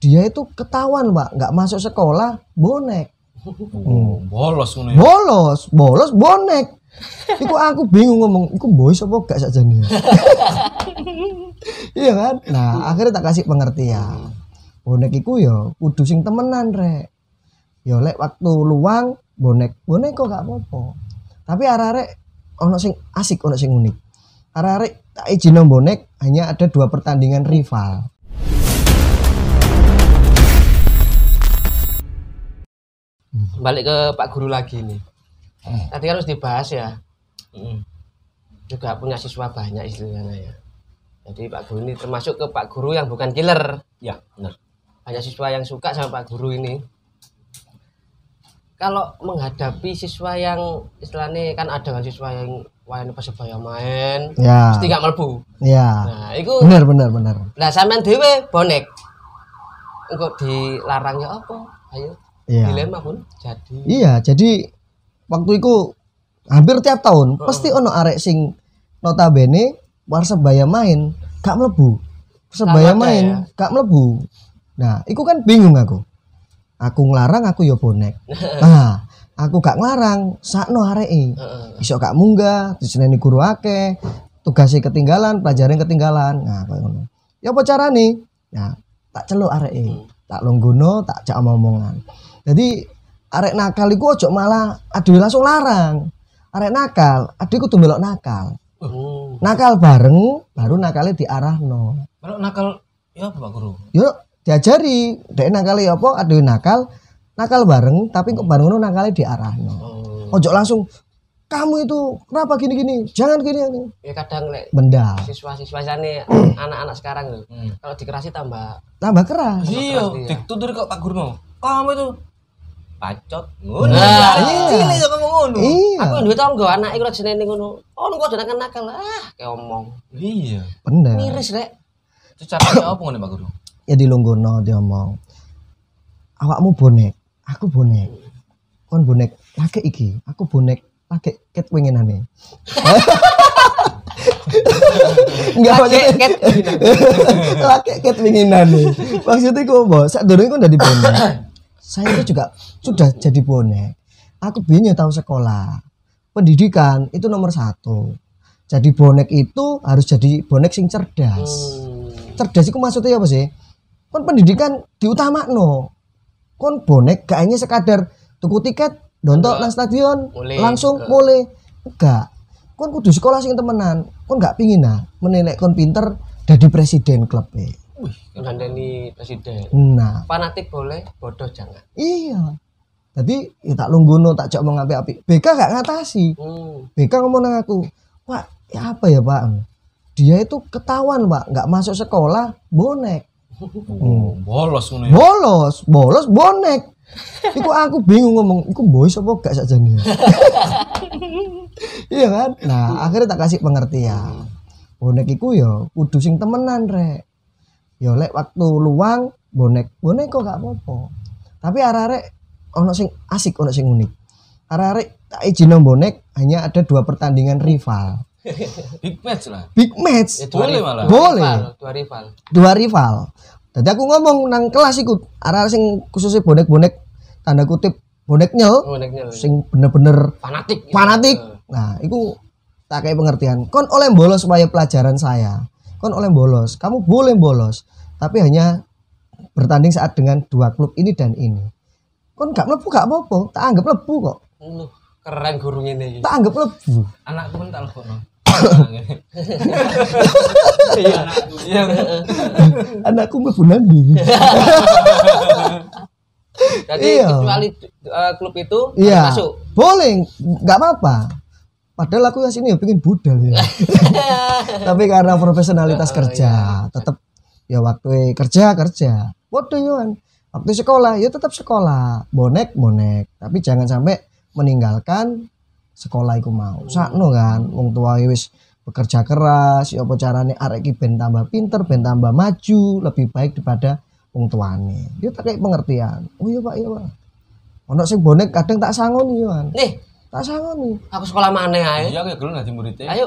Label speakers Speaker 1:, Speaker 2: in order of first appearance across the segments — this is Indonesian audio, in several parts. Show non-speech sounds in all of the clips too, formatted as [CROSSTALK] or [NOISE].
Speaker 1: dia itu ketahuan pak nggak masuk sekolah bonek
Speaker 2: Oh, bolos ya.
Speaker 1: bolos bolos bonek Iku aku bingung ngomong, iku boy apa gak saja nih. [LAUGHS] iya kan? Nah, akhirnya tak kasih pengertian. Bonek iku ya kudu sing temenan rek. Ya lek waktu luang bonek, bonek kok gak apa-apa. Tapi arek-arek ono sing asik, ono sing unik. Arek-arek tak izin bonek hanya ada dua pertandingan rival.
Speaker 3: Balik ke Pak Guru lagi nih. Tadi kan harus dibahas ya. Mm. Juga punya siswa banyak istilahnya ya. Jadi Pak Guru ini termasuk ke Pak Guru yang bukan killer.
Speaker 2: Ya, benar.
Speaker 3: Banyak siswa yang suka sama Pak Guru ini. Kalau menghadapi siswa yang istilahnya kan ada kan siswa yang wayan persebaya main,
Speaker 1: Ya,
Speaker 3: mesti nggak melbu.
Speaker 1: ya.
Speaker 3: Nah, itu
Speaker 1: Bener, bener, bener.
Speaker 3: Nah, sampean dhewe bonek. Engko dilarang ya apa? Ayo.
Speaker 1: Iya.
Speaker 3: Dilema pun jadi.
Speaker 1: Iya, jadi waktu itu hampir tiap tahun pasti ono arek sing notabene Persebaya main gak. Persebaya
Speaker 3: Sama ada
Speaker 1: main
Speaker 3: ya?
Speaker 1: gak mlebu. Nah, iku kan bingung aku. Aku nglarang aku ya bonek. [LAUGHS] Nah, aku gak nglarang sakno areke.
Speaker 3: Heeh.
Speaker 1: Iso gak munggah, diseneni guru akeh, tugasnya ketinggalan, pelajaran ketinggalan. Nah, kayak ngono. Ya apa carane? Ya, tak celuk areke. Tak longgono, tak jak omongan. Jadi arek nakal iku ojo malah aduh langsung larang. Arek nakal, aduh kudu melok nakal.
Speaker 3: Hmm.
Speaker 1: Nakal bareng, baru nakalnya diarahno.
Speaker 2: Kalau nakal ya apa Pak Guru?
Speaker 1: Yuk diajari, dek nakalnya apa, aduh nakal, nakal bareng, tapi kok bareng ngono nakalnya diarahno.
Speaker 3: Oh.
Speaker 1: Ojo langsung kamu itu kenapa gini-gini? Jangan gini gini.
Speaker 3: Ya kadang lek
Speaker 1: Benda
Speaker 3: siswa-siswa sana [CLEARS THROAT] anak-anak sekarang.
Speaker 2: Hmm.
Speaker 3: Kalau dikerasi tambah
Speaker 1: tambah keras.
Speaker 2: Iya, ditutur kok Pak Guru. Kamu itu pacot ngono.
Speaker 3: Nah,
Speaker 2: iya. Cilik kok ngomong ngono.
Speaker 1: Iya,
Speaker 3: aku duwe tangga anak iku jenenge ngono. Oh, kok jenenge nakal. Ah, kayak omong.
Speaker 2: Iya.
Speaker 1: bener.
Speaker 3: Miris rek.
Speaker 2: Itu caranya apa ngono Pak Guru?
Speaker 1: Ya dilunggono dia ngomong. Awakmu bonek, aku bonek. Kon bonek laki iki, aku bonek laki ket winginane. [LAUGHS] Enggak maksudnya
Speaker 3: Ket.
Speaker 1: laki [LAUGHS] ket winginane. Maksudnya kok mbok sak durunge kok dadi bonek. [COUGHS] Saya itu juga sudah jadi bonek. Aku biyen ya tahu sekolah. Pendidikan itu nomor satu. Jadi bonek itu harus jadi bonek sing cerdas
Speaker 3: Hmm.
Speaker 1: cerdas itu maksudnya apa sih? Kon pendidikan diutamakno. Kon bonek gak hanya sekadar tuku tiket, dontok nang stadion,
Speaker 3: Mulai.
Speaker 1: langsung
Speaker 3: Ke-
Speaker 1: mulai. Enggak. Kon kudu sekolah sing temenan. Kon gak pingin nah menilai kon pinter jadi presiden klub.
Speaker 2: Wih,
Speaker 3: Ngandani presiden.
Speaker 1: Nah,
Speaker 3: Fanatik boleh, bodoh jangan.
Speaker 1: iya. Jadi ya tak lungguno tak cok ngapi api. BK gak ngatasi.
Speaker 3: Hmm.
Speaker 1: BK ngomong nang aku, Pak, ya apa ya Pak? Dia itu ketahuan Pak, nggak masuk sekolah, bonek. [LAUGHS]
Speaker 2: oh, bolos ngono ya.
Speaker 1: bolos bolos bonek iku aku bingung ngomong iku boy apa gak saja nih [LAUGHS] iya kan nah akhirnya tak kasih pengertian bonek iku ya kudu sing temenan rek ya lek waktu luang bonek bonek kok gak apa-apa tapi arek-arek ono sing asik ono sing unik arek-arek tak izin bonek hanya ada dua pertandingan rival [LAUGHS]
Speaker 2: Big match lah.
Speaker 1: big match
Speaker 3: Ya, dua
Speaker 2: Boleh malah.
Speaker 1: Boleh.
Speaker 3: rival, Dua rival.
Speaker 1: dua rival. Jadi aku ngomong nang kelas iku arah sing khususnya bonek-bonek tanda kutip bonek
Speaker 3: Boneknya loh.
Speaker 1: sing bener-bener
Speaker 3: fanatik.
Speaker 1: fanatik. Nah, iku tak kayak pengertian. Kon oleh bolos supaya pelajaran saya. Kon oleh bolos. Kamu boleh bolos, tapi hanya bertanding saat dengan dua klub ini dan ini. Kon gak mlebu gak apa-apa, tak anggap lebu kok.
Speaker 3: Lu keren guru ini. iki.
Speaker 1: Tak anggap lebu.
Speaker 2: Anakku pun tak legono.
Speaker 3: Iya.
Speaker 2: Iya.
Speaker 1: Anakku mlebu nanti.
Speaker 3: Jadi
Speaker 1: Iya.
Speaker 3: kecuali eh, klub itu
Speaker 1: Iya.
Speaker 3: masuk.
Speaker 1: Boleh, nggak apa-apa. Padahal aku ya sini ya pengen budal ya. [LAUGHS] Tapi karena profesionalitas kerja, tetap ya waktu kerja kerja. Waduh Yohan. Waktu sekolah ya tetap sekolah. Bonek bonek. Tapi jangan sampai meninggalkan sekolah iku mau. Sakno kan wong tua wis bekerja keras, ya apa carane arek iki ben tambah pinter, ben tambah maju, lebih baik daripada wong tuane. Dia tak kayak pengertian. Oh iya Pak, iya Pak. Ono sing bonek kadang tak sangoni Yohan.
Speaker 3: Nih,
Speaker 1: tak sangoni
Speaker 3: Aku sekolah mana ae?
Speaker 2: Iya kayak gelem dadi muridnya.
Speaker 3: Ayo.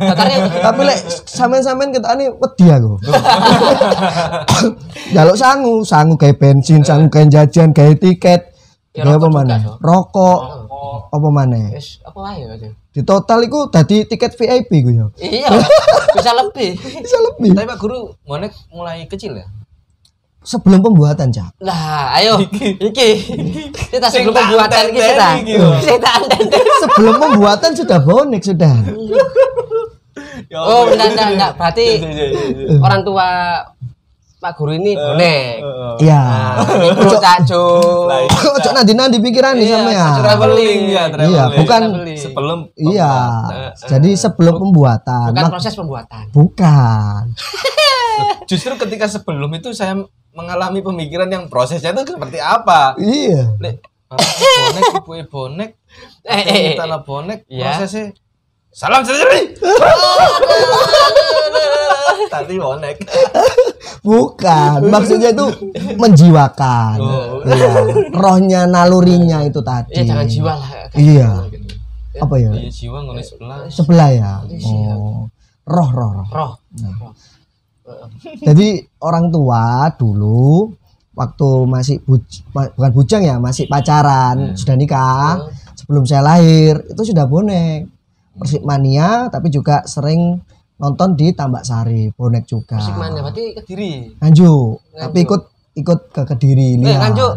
Speaker 3: [LAUGHS]
Speaker 1: Tapi lek sampean-sampean ketane wedi aku [LAUGHS] jaluk sangu sangu kayak bensin sangu kayak jajan kayak tiket
Speaker 3: Ya,
Speaker 1: apa mana rokok apa mana
Speaker 3: Wis apa wae aja.
Speaker 1: di total itu tadi tiket VIP gue ya
Speaker 3: Iya. [LAUGHS] Bisa lebih.
Speaker 1: bisa lebih
Speaker 2: Tapi Pak Guru bonek mulai kecil ya?
Speaker 1: Sebelum pembuatan cak
Speaker 3: Lah, ayo. Iki. Kita sebelum pembuatan kita.
Speaker 1: sebelum pembuatan sudah bonek sudah
Speaker 2: Ya
Speaker 3: Oh, enggak enggak enggak. Berarti
Speaker 2: Iya, iya, iya, iya.
Speaker 3: orang tua Pak Guru ini bonek.
Speaker 2: Heeh.
Speaker 1: iya
Speaker 3: Nah, itu Cak Jo.
Speaker 2: Lah, iya.
Speaker 1: ojo nanti nanti pikiran nih
Speaker 3: Iya,
Speaker 1: sama ya
Speaker 2: Traveling ya, traveling.
Speaker 1: Iya, bukan
Speaker 2: sebelum
Speaker 1: iya
Speaker 2: pembuatan.
Speaker 1: jadi sebelum pembuatan
Speaker 3: Bukan proses pembuatan.
Speaker 1: bukan
Speaker 2: Justru ketika sebelum itu saya mengalami pemikiran yang prosesnya itu seperti apa?
Speaker 1: iya
Speaker 2: Lek, bonek, ibu bonek,
Speaker 3: Eh, eh, eh.
Speaker 2: tanah bonek,
Speaker 3: Iya.
Speaker 2: prosesnya salam sendiri. [LAUGHS] Tadi bonek.
Speaker 1: bukan maksudnya itu menjiwakan
Speaker 2: Oh.
Speaker 1: iya rohnya nalurinya itu tadi
Speaker 3: Iya, jangan jiwa lah.
Speaker 1: Iya.
Speaker 3: Gitu.
Speaker 1: apa ya
Speaker 2: Iya jiwa ngono sebelah.
Speaker 1: sebelah ya oh roh roh roh
Speaker 3: Roh.
Speaker 1: Jadi orang tua dulu waktu masih buj- bukan bujang ya masih pacaran sudah nikah sebelum saya lahir itu sudah bonek persib mania tapi juga sering nonton di Tambak Sari bonek juga
Speaker 3: Musik mana? Berarti Kediri.
Speaker 1: Nganjuk tapi ikut ikut ke kediri ini
Speaker 3: Eh,
Speaker 1: ya.
Speaker 3: Nganjuk.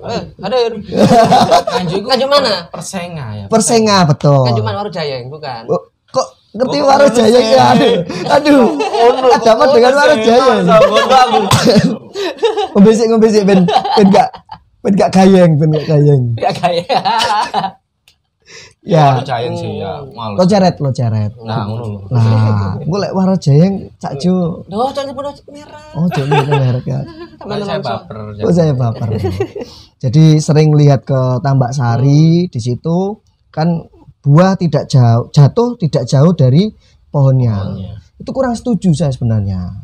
Speaker 3: Eh, hadir. [LAUGHS]
Speaker 2: Nganjuk
Speaker 3: Nganjuk mana?
Speaker 2: Persenga ya.
Speaker 1: Persenga betul
Speaker 3: Nganjuk mana Jayeng, bukan?
Speaker 1: Oh, ngerti
Speaker 2: Oh,
Speaker 1: Waro Jaya
Speaker 2: Persenga.
Speaker 1: ya? Aduh aduh. Ada apa dengan Waro Jaya? Ngebisik ngebisik ben ben gak ben gak gayeng ben gak gayeng.
Speaker 3: Ya kayak.
Speaker 1: ya.
Speaker 2: Percaya sih ya, malu.
Speaker 1: lo ceret lo ceret.
Speaker 2: Nah, ngono lho.
Speaker 1: nah gue lek Waro Jayeng cak
Speaker 3: Duh, jangan pun merah.
Speaker 1: oh jadi merek ya.
Speaker 2: Kan saya baper.
Speaker 1: oh saya baper. Jadi sering lihat ke Tambak Sari di situ. Kan buah tidak jauh jatuh tidak jauh dari pohonnya
Speaker 2: Pohonnya.
Speaker 1: itu kurang setuju saya sebenarnya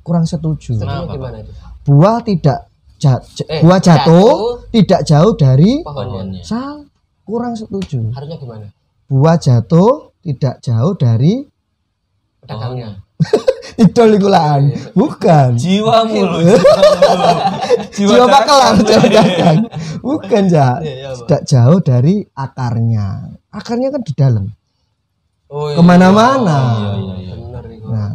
Speaker 1: kurang setuju
Speaker 2: Kenapa,
Speaker 3: gimana itu?
Speaker 1: buah tidak ja- j-
Speaker 3: Eh,
Speaker 1: buah jatuh,
Speaker 3: jatuh.
Speaker 1: tidak jauh dari
Speaker 3: Pohonnya.
Speaker 1: Sal kurang setuju
Speaker 3: Harusnya gimana?
Speaker 1: buah jatuh tidak jauh dari
Speaker 3: Pedagangnya. [LAUGHS]
Speaker 1: idol ikulan bukan.
Speaker 2: Jiwamu lho.
Speaker 1: jiwa bakelan [LAUGHS] jiwa dagang. Bukan ja
Speaker 3: Iya, iya, Pak.
Speaker 1: tidak jauh dari akarnya. Akarnya kan di dalam.
Speaker 3: Oh, iya.
Speaker 1: ke
Speaker 2: mana-mana. Iya, iya,
Speaker 3: iya.
Speaker 1: Nah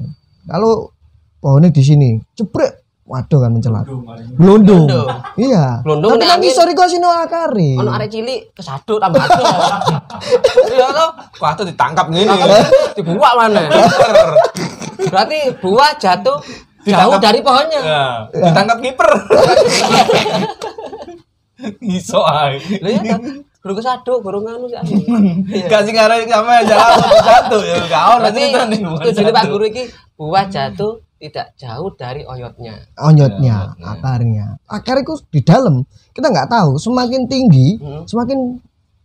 Speaker 1: kalau pohonnya di sini ceprek waduh kan mencelat. Gelundung iya.
Speaker 3: Glundung
Speaker 1: tapi kan
Speaker 3: angin-
Speaker 1: isor iku sino akare
Speaker 3: Ono arek cilik kesadut tambah adol. [LAUGHS] Iya toh?
Speaker 2: Wah, tuh ditangkap ngene.
Speaker 3: Dibuak mana? Berarti buah jatuh jauh
Speaker 2: Ditangkap.
Speaker 3: dari pohonnya.
Speaker 2: Ya, ditangkap kiper. Iso ae.
Speaker 3: Lho ya toh? Guru kesadut, guru nganu sih. [LAUGHS]
Speaker 2: Kasih ngarep sama jalan satu ya gak ono nih.
Speaker 3: tujuannya Pak. Guru iki buah jatuh tidak jauh dari oyotnya.
Speaker 1: onyotnya
Speaker 2: Onyotnya.
Speaker 1: akarnya akar itu di dalam kita nggak tahu semakin tinggi
Speaker 3: Hmm.
Speaker 1: semakin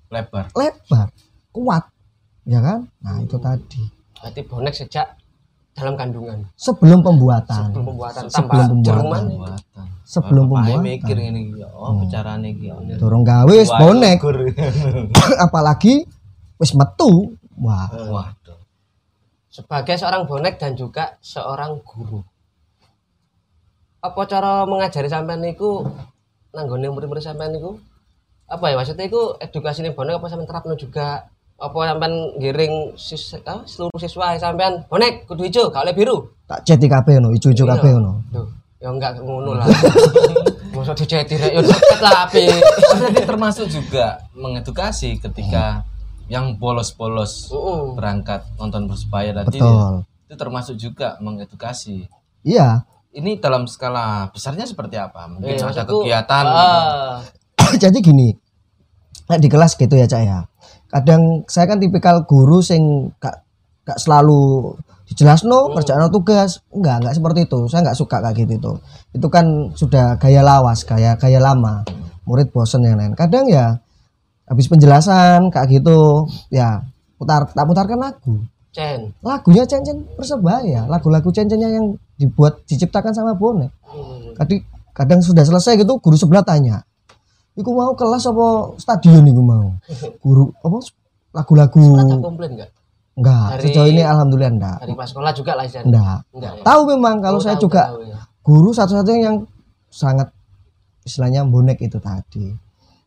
Speaker 2: lebar.
Speaker 1: lebar kuat ya kan nah itu tadi
Speaker 3: Berarti bonek sejak dalam kandungan.
Speaker 1: sebelum pembuatan
Speaker 3: Sebelum pembuatan
Speaker 1: Sebelum pembuatan. Sebelum pembuatan.
Speaker 2: mikir iki. Oh, bicarane iki.
Speaker 1: dorong gawe wis bonek [LAUGHS] apalagi wis metu wah
Speaker 2: Waduh.
Speaker 3: sebagai seorang bonek dan juga seorang guru. Apa cara mengajari sampean niku nanggone murid-murid sampean niku? Apa ya maksudnya iku edukasi ning bonek apa sampean terapno juga? Apa sampean giring sis, ah, seluruh siswa sampean bonek kudu hijau, gak oleh biru.
Speaker 1: tak ceti kabeh ngono ijo-ijo
Speaker 3: Iya.
Speaker 1: kabeh ngono
Speaker 3: ya enggak ngono lah. [LAUGHS] Mosok diceti rek ya dicet lah api.
Speaker 2: Berarti termasuk juga mengedukasi ketika yang bolos-bolos
Speaker 3: Heeh.
Speaker 2: berangkat nonton persebaya tadi
Speaker 1: betul
Speaker 2: itu termasuk juga mengedukasi.
Speaker 1: iya
Speaker 2: Ini dalam skala besarnya seperti apa? Mungkin
Speaker 3: Eh,
Speaker 2: ada kegiatan
Speaker 3: ah, [COUGHS]
Speaker 1: jadi gini Nek di kelas gitu ya cak ya kadang saya kan tipikal guru sing gak, gak selalu dijelasno kerjaan tugas. Enggak enggak seperti itu. Saya nggak suka kayak gitu itu. Itu kan sudah gaya lawas gaya gaya lama. Murid bosen yang lain. Kadang ya habis penjelasan kayak gitu ya putar tak putarkan lagu.
Speaker 3: Cen.
Speaker 1: lagunya cen-cen persebaya. Lagu-lagu cen-cennya yang dibuat diciptakan sama bonek.
Speaker 3: Hmm.
Speaker 1: kadang kadang sudah selesai gitu guru sebelah tanya iku mau kelas apa stadion iku mau? Guru apa
Speaker 3: Ada
Speaker 1: lagu-lagu
Speaker 3: komplain enggak?
Speaker 1: enggak
Speaker 3: Dari-
Speaker 1: sejauh ini alhamdulillah enggak
Speaker 3: Dari pas sekolah juga lah
Speaker 1: enggak
Speaker 3: Enggak ya.
Speaker 1: tahu memang kalau
Speaker 3: Oh,
Speaker 1: saya
Speaker 3: tahu,
Speaker 1: juga
Speaker 3: tahu ya.
Speaker 1: guru satu-satunya yang sangat istilahnya bonek itu tadi.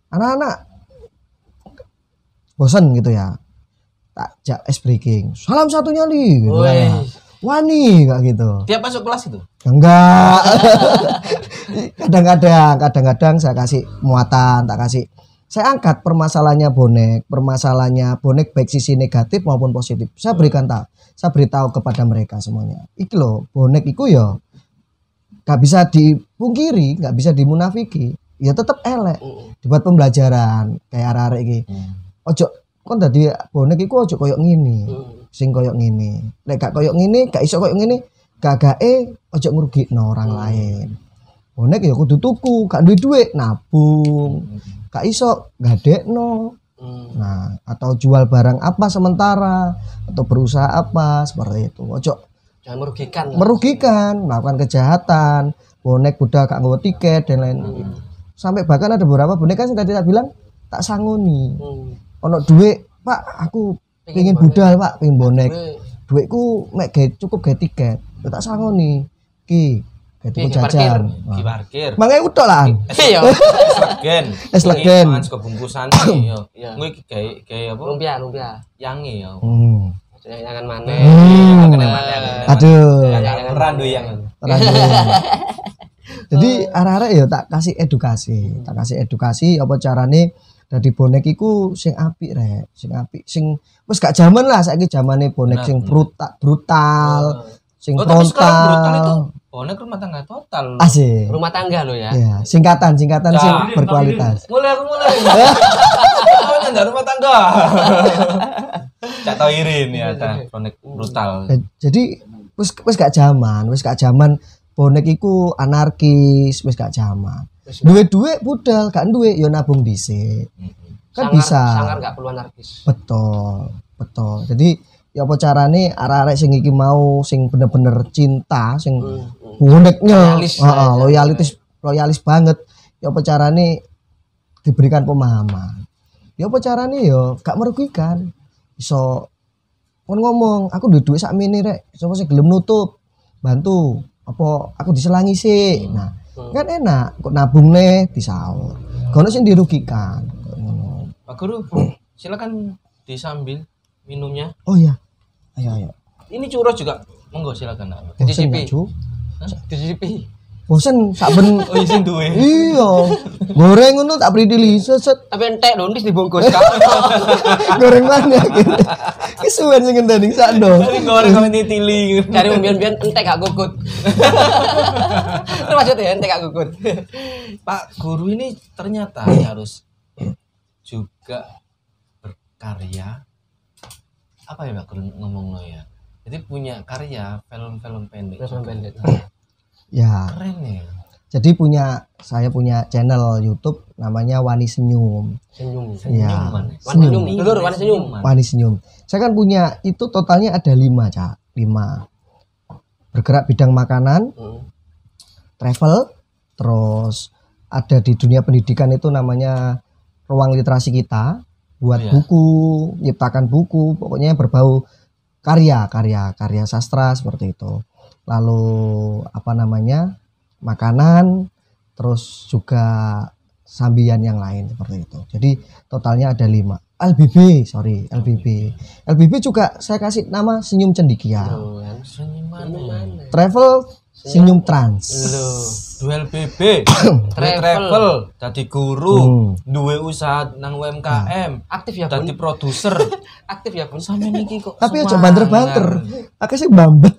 Speaker 1: Anak-anak bosan gitu ya. Tak jak ice breaking. Salam satunya li gitu ya. Wani kayak gitu.
Speaker 2: Tiap masuk kelas itu.
Speaker 1: enggak. [LAUGHS] Kadang-kadang kadang-kadang saya kasih muatan tak kasih. Saya angkat permasalahannya bonek permasalahannya bonek baik sisi negatif maupun positif. Saya berikan tahu saya beritahu kepada mereka semuanya. Iki loh bonek iku ya nggak bisa dipungkiri nggak bisa dimunafiki. Ya tetap elek.
Speaker 3: Mm.
Speaker 1: dibuat pembelajaran kayak arek-arek iki. Ojo kon dadi bonek iku ojo koyok ngini
Speaker 3: Mm.
Speaker 1: Sing koyok ngene. Nek gak koyok ngene, gak iso koyok ngene, gagake ojo ngrugikno orang lain. Bonek ya kudu tuku, gak duwe duit nabung. Gak iso gadekno.
Speaker 3: Mm.
Speaker 1: Nah, atau jual barang apa sementara atau berusaha apa seperti itu. Ojo
Speaker 3: Jangan merugikan. lah.
Speaker 1: merugikan, melakukan kejahatan. Bonek budak gak nggawa tiket dan lain. Sampai bahkan ada beberapa bonek kan tadi tak bilang tak sangoni.
Speaker 3: Mm.
Speaker 1: Ono duit, Pak, aku
Speaker 3: Pengen bonek.
Speaker 1: budal, Pak, pengen bonek.
Speaker 3: Gue-
Speaker 1: duitku mek gawe cukup gawe tiket ya tak ki gawe tuku
Speaker 3: Ki, ki parkir.
Speaker 1: jajan
Speaker 2: Ki parkir.
Speaker 1: mangai utok lah
Speaker 3: Iya. [LAUGHS]
Speaker 2: Legen.
Speaker 1: Es legen.
Speaker 2: Mangan sego bungkusan yo. Iki gawe gawe apa?
Speaker 3: Lumpia, lumpia.
Speaker 2: Yangi yo.
Speaker 3: Jangan
Speaker 2: mana, mana.
Speaker 1: aduh
Speaker 2: Yang randu yang.
Speaker 1: Randu. [LAUGHS] jadi arah-arah ya tak kasih edukasi tak kasih edukasi apa carane dadi bonek iku sing apik rek sing apik sing wis gak jaman lah saiki zamane bonek
Speaker 2: Benar,
Speaker 1: sing
Speaker 2: benar.
Speaker 1: brutal brutal sing
Speaker 2: Oh, tapi sekarang brutal itu
Speaker 1: frontal
Speaker 2: bonek rumah tangga total.
Speaker 1: asik
Speaker 3: Rumah tangga lo ya.
Speaker 1: ya singkatan singkatan
Speaker 2: Nah.
Speaker 1: sing berkualitas
Speaker 2: Mulai aku mulai. [LAUGHS] Oh, nyanda rumah tangga. Cak tau irin ya, ta. bonek brutal.
Speaker 1: Eh, jadi wis wis gak zaman wis gak zaman bonek iku anarkis wis gak zaman Duwe budal gak duwe yo nabung dhisik. Kan
Speaker 3: Sangar-
Speaker 1: bisa.
Speaker 3: Sangar gak perlu anarkis.
Speaker 1: betul betul. Jadi ya apa carane arek-arek sing iki mau sing bener-bener cinta sing
Speaker 3: Hmm, hmm.
Speaker 1: boneknya
Speaker 3: Loyalis,
Speaker 1: heeh,
Speaker 3: ya, ya.
Speaker 1: loyalis banget. Ya apa carane diberikan pemahaman. Ya apa carane yo gak merugikan. Iso kon ngomong aku duwe duit sak mini rek. Sapa sing gelem nutup? Bantu. Apa aku diselangi sih nah
Speaker 3: Hmm.
Speaker 1: kan enak kok nabung nih disaur kono sing dirugikan Ngono.
Speaker 2: Pak Guru, [CLEARS THROAT] silakan disambil minumnya.
Speaker 1: oh iya ayo ayo
Speaker 2: Ini churros juga. Monggo silakan.
Speaker 3: Dicicipi. Dicicipi.
Speaker 1: Bosen saben [LAUGHS]
Speaker 2: Oh, isin duwe.
Speaker 1: iya goreng ngono tak beri dili seset
Speaker 3: Tapi entek dong, dis dibungkus [LAUGHS]
Speaker 1: goreng mana gitu kesuwen sing ngenteni sak do
Speaker 2: Tapi goreng kami titili.
Speaker 3: Dari umbian-umbian entek gak gukut. Itu [LAUGHS] maksudnya entek gak gukut.
Speaker 2: Pak Guru ini ternyata harus juga berkarya. Apa ya Pak Guru ngomong lo ya? Jadi punya karya film-film pendek.
Speaker 3: Film pendek.
Speaker 1: Ya
Speaker 2: Keren ya.
Speaker 1: jadi punya saya punya channel YouTube namanya Wani Senyum
Speaker 3: Senyum.
Speaker 1: ya
Speaker 2: Senyuman.
Speaker 3: Wani senyum. Dulur, wani senyum.
Speaker 1: Wani Senyum saya kan punya itu totalnya ada lima cak lima bergerak bidang makanan
Speaker 3: Hmm.
Speaker 1: travel terus ada di dunia pendidikan itu namanya ruang literasi kita buat
Speaker 2: Iya.
Speaker 1: buku menciptakan buku pokoknya yang berbau karya karya karya sastra seperti itu lalu apa namanya makanan terus juga sambian yang lain seperti itu jadi totalnya ada lima LBB sorry LBB LBB juga saya kasih nama senyum cendikia
Speaker 3: Tuh. Mana?
Speaker 1: travel senyum trans.
Speaker 2: Duel BB, [COUGHS]
Speaker 3: Travel.
Speaker 2: travel, dadi guru,
Speaker 1: Hmm.
Speaker 2: duwe usaha nang UMKM,
Speaker 3: Aktif ya,
Speaker 2: dadi
Speaker 3: Bun.
Speaker 2: produser. [LAUGHS]
Speaker 3: Aktif ya, Bun.
Speaker 2: Sampe niki kok
Speaker 1: tapi aja
Speaker 2: semangat.
Speaker 1: banter-banter aku sih bambet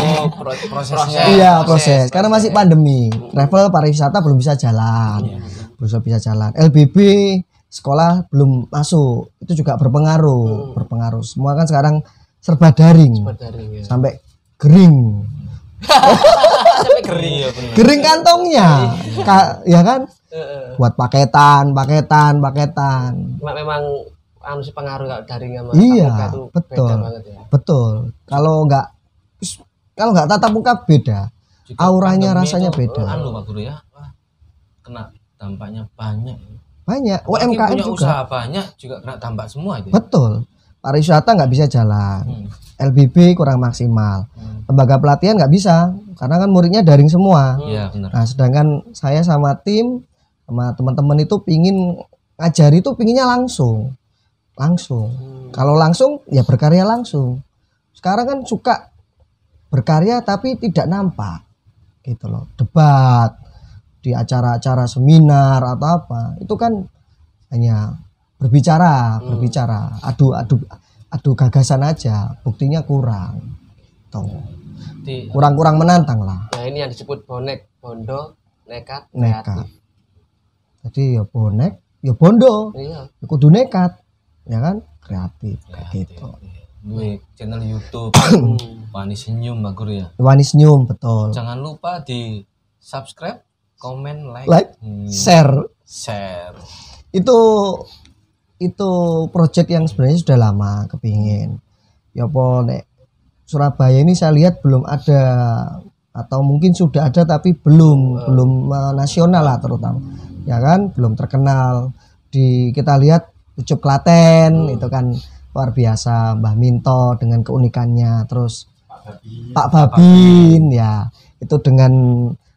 Speaker 2: Oh, [LAUGHS] pro- prosesnya.
Speaker 1: iya proses karena masih pandemi travel pariwisata belum bisa jalan
Speaker 2: Iya.
Speaker 1: belum bisa jalan LBB sekolah belum masuk itu juga berpengaruh berpengaruh semua kan sekarang serba daring
Speaker 3: Daring ya.
Speaker 1: sampai kering
Speaker 3: Sampai [LAUGHS] kering.
Speaker 2: Iya bener.
Speaker 1: kering kantongnya Ka- ya kan
Speaker 3: Heeh.
Speaker 1: buat paketan paketan paketan
Speaker 3: memang anu sih pengaruh daring sama
Speaker 1: Iya,
Speaker 3: tatap muka itu
Speaker 1: betul.
Speaker 3: beda banget ya.
Speaker 1: betul kalau nggak kalau nggak tatap muka beda
Speaker 2: Juga
Speaker 1: auranya rasanya
Speaker 2: itu,
Speaker 1: beda.
Speaker 2: Anu Pak Guru ya. Wah, kena dampaknya banyak.
Speaker 1: banyak UMKM
Speaker 2: punya
Speaker 1: juga
Speaker 2: usaha banyak juga kena dampak semua itu.
Speaker 1: betul pariwisata nggak bisa jalan
Speaker 2: Hmm.
Speaker 1: LBB kurang maksimal.
Speaker 2: Hmm.
Speaker 1: lembaga pelatihan nggak bisa karena kan muridnya daring semua.
Speaker 2: Iya benar.
Speaker 1: nah sedangkan saya sama tim sama teman-teman itu pingin ngajari itu pinginnya langsung. Langsung. Kalau langsung ya berkarya langsung. Sekarang kan suka berkarya tapi tidak nampak gitu loh. Debat di acara-acara seminar atau apa itu kan hanya berbicara berbicara adu adu adu gagasan aja buktinya kurang. Tuh.
Speaker 2: Di,
Speaker 1: kurang kurang menantang lah.
Speaker 3: Nah ini yang disebut bonek, bondo, nekat,
Speaker 1: nekat.
Speaker 3: kreatif.
Speaker 1: jadi ya bonek ya bondo.
Speaker 3: Iya.
Speaker 1: ya kudu nekat ya kan? Kreatif. kayak gitu.
Speaker 2: Duwe channel YouTube. [COUGHS] Wani Senyum Mbak Guru ya.
Speaker 1: Wani senyum betul.
Speaker 2: Jangan lupa di subscribe, komen, like,
Speaker 1: like
Speaker 2: hmm,
Speaker 1: share.
Speaker 2: Share.
Speaker 1: itu itu project yang sebenarnya sudah lama kepingin. Ya apa nek Surabaya ini saya lihat belum ada atau mungkin sudah ada tapi belum belum eh, nasional lah terutama. Ya kan? Belum terkenal. Di kita lihat Ucup Klaten itu kan luar biasa. Mbah Minto dengan keunikannya. Terus Pak Babin ya. Itu dengan